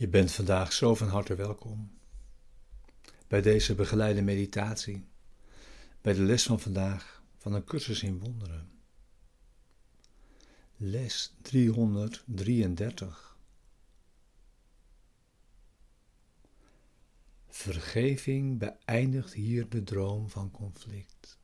Je bent vandaag zo van harte welkom bij deze begeleide meditatie, bij de les van vandaag van een cursus in wonderen. Les 333. Vergeving beëindigt hier de droom van conflict.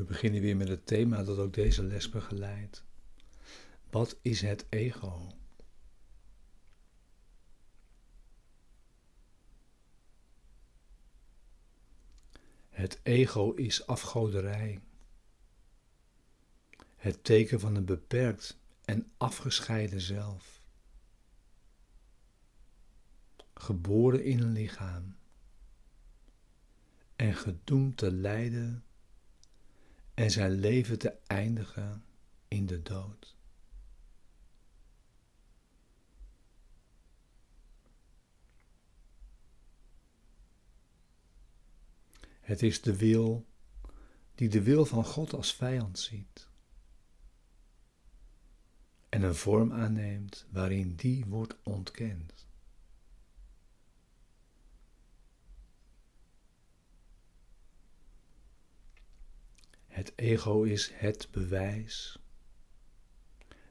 We beginnen weer met het thema dat ook deze les begeleidt. Wat is het ego? Het ego is afgoderij. Het teken van een beperkt en afgescheiden zelf. Geboren in een lichaam en gedoemd te lijden en zijn leven te eindigen in de dood. Het is de wil die de wil van God als vijand ziet en een vorm aanneemt waarin die wordt ontkend. Het ego is het bewijs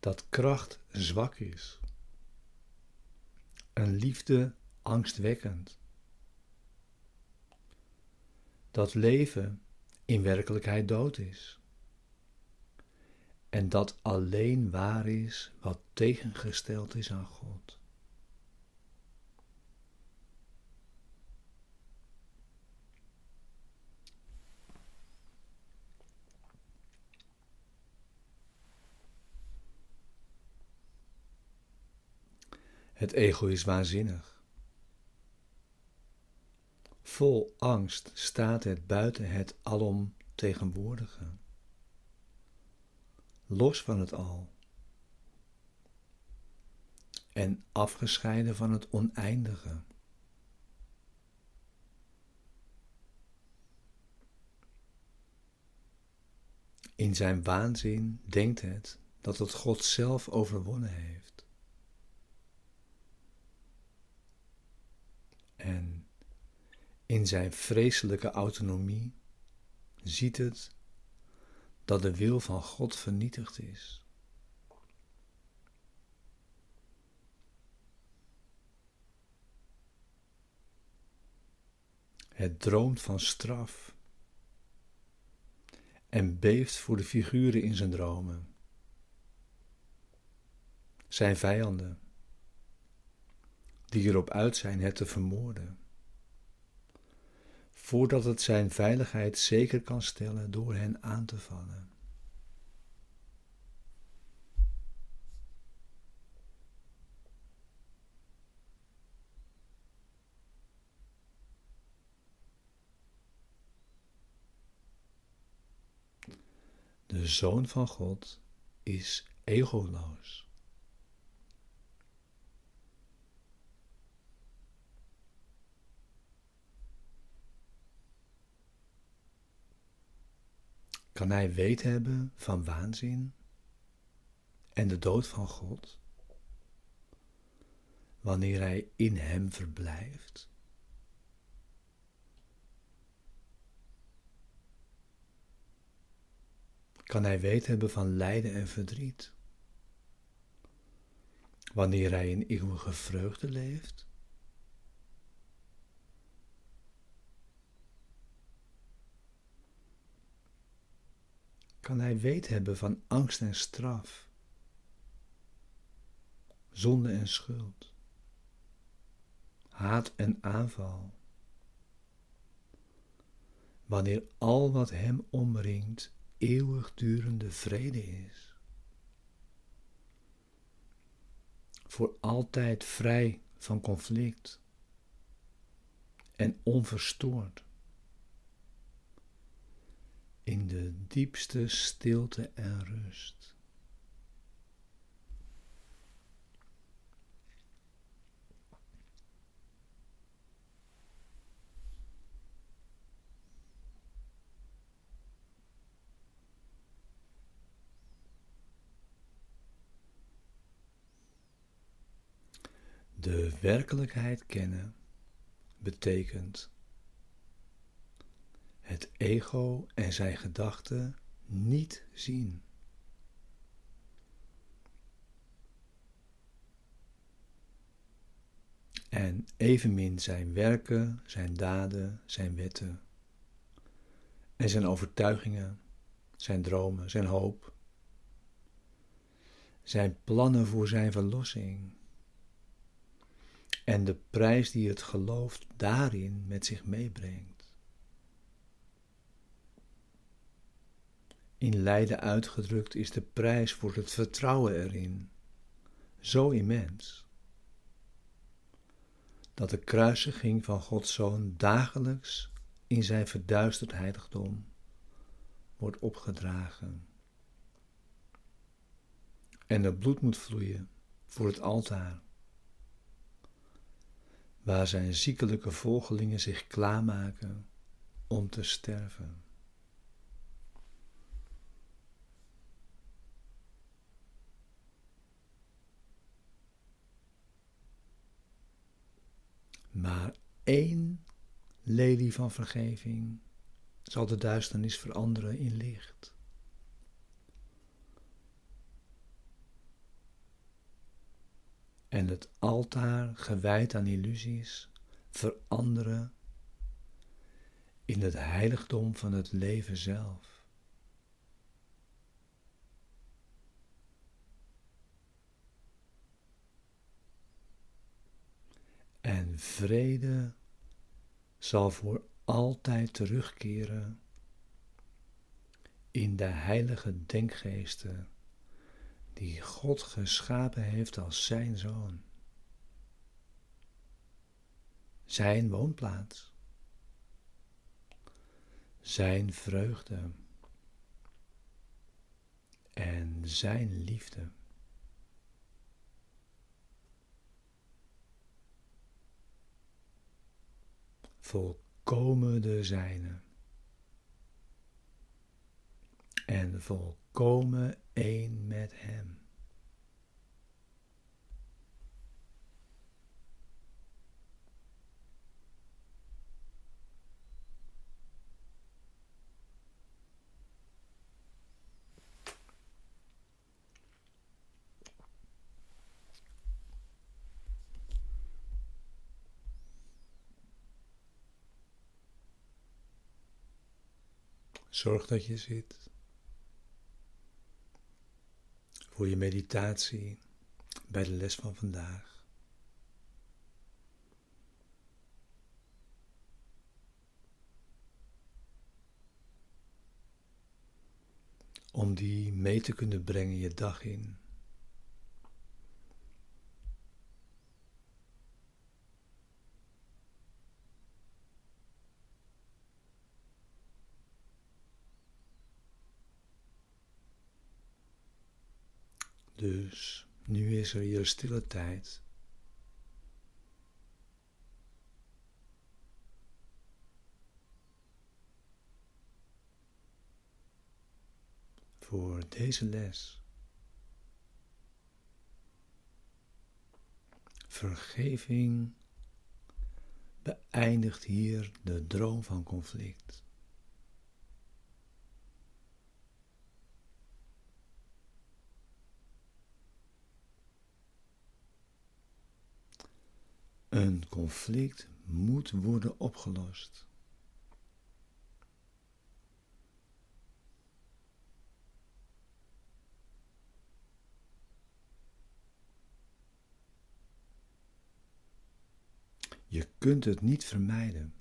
dat kracht zwak is, een liefde angstwekkend, dat leven in werkelijkheid dood is en dat alleen waar is wat tegengesteld is aan God. Het ego is waanzinnig. Vol angst staat het buiten het alomtegenwoordige, los van het al en afgescheiden van het oneindige. In zijn waanzin denkt het dat het God zelf overwonnen heeft. En in zijn vreselijke autonomie ziet het dat de wil van God vernietigd is. Het droomt van straf en beeft voor de figuren in zijn dromen, zijn vijanden die erop uit zijn het te vermoorden, voordat het zijn veiligheid zeker kan stellen door hen aan te vallen. De Zoon van God is egoloos. Kan hij weet hebben van waanzin en de dood van God, wanneer hij in hem verblijft? Kan hij weet hebben van lijden en verdriet, wanneer hij in eeuwige vreugde leeft? Kan hij weet hebben van angst en straf, zonde en schuld, haat en aanval. Wanneer al wat hem omringt eeuwigdurende vrede is, voor altijd vrij van conflict en onverstoord in de diepste stilte en rust. De werkelijkheid kennen betekent het ego en zijn gedachten niet zien. En evenmin zijn werken, zijn daden, zijn wetten en zijn overtuigingen, zijn dromen, zijn hoop, zijn plannen voor zijn verlossing en de prijs die het geloof daarin met zich meebrengt. In lijden uitgedrukt is de prijs voor het vertrouwen erin zo immens dat de kruisiging van Gods Zoon dagelijks in zijn verduisterd heiligdom wordt opgedragen. En het bloed moet vloeien voor het altaar, waar zijn ziekelijke volgelingen zich klaarmaken om te sterven. Maar één lelie van vergeving zal de duisternis veranderen in licht. En het altaar gewijd aan illusies veranderen in het heiligdom van het leven zelf. Vrede zal voor altijd terugkeren in de heilige denkgeesten die God geschapen heeft als zijn zoon. Zijn woonplaats. Zijn vreugde. En zijn liefde. Volkomen de zijne. En volkomen één met Hem. Zorg dat je zit. Voor je meditatie bij de les van vandaag. Om die mee te kunnen brengen je dag in. Nu is er hier stille tijd. Voor deze les. Vergeving beëindigt hier de droom van conflict. Een conflict moet worden opgelost. Je kunt het niet vermijden.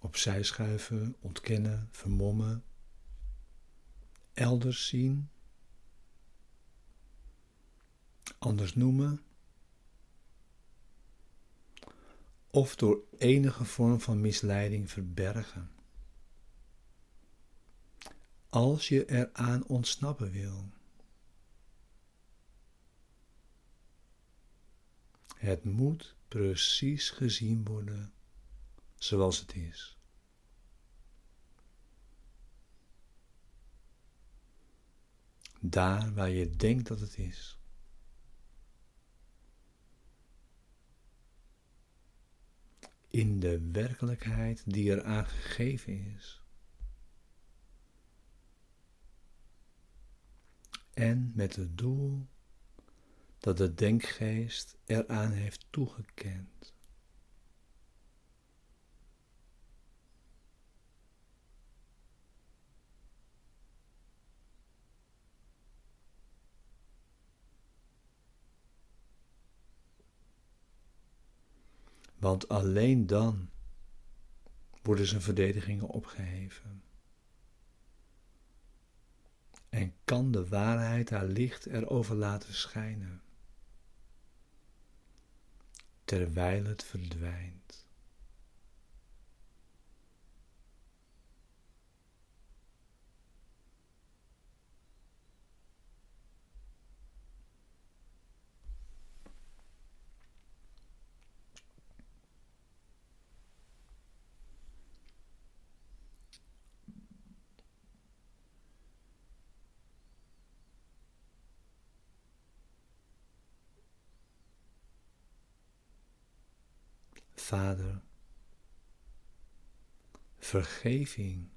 Opzij schuiven, ontkennen, vermommen, elders zien anders noemen, of door enige vorm van misleiding verbergen. Als je eraan ontsnappen wil. Het moet precies gezien worden zoals het is. daar waar je denkt dat het is. In de werkelijkheid die er aan gegeven is. En met het doel dat de denkgeest eraan heeft toegekend. Want alleen dan worden zijn verdedigingen opgeheven. En kan de waarheid haar licht erover laten schijnen, terwijl het verdwijnt. Vader, vergeving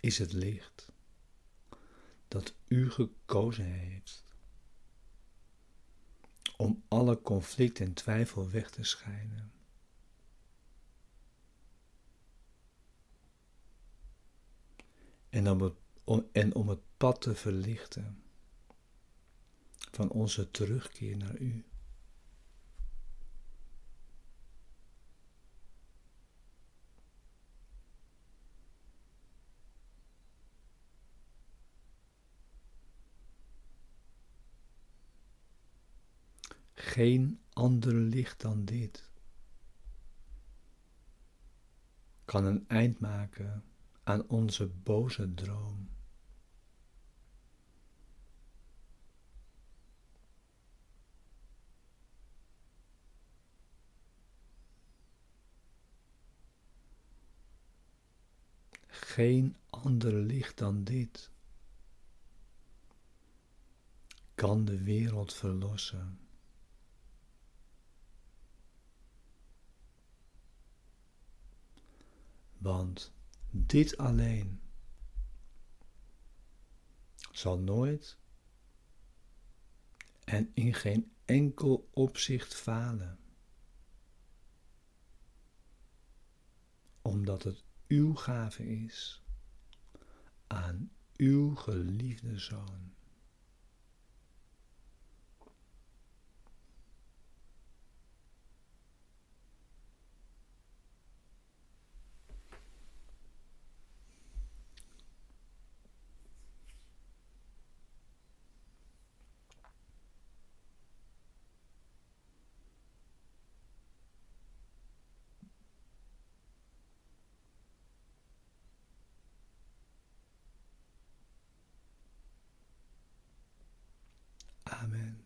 is het licht dat U gekozen heeft om alle conflict en twijfel weg te schijnen. En om het, pad te verlichten van onze terugkeer naar U. Geen ander licht dan dit kan een eind maken aan onze boze droom. Geen ander licht dan dit kan de wereld verlossen. Want dit alleen zal nooit en in geen enkel opzicht falen, omdat het uw gave is aan uw geliefde zoon. Amen.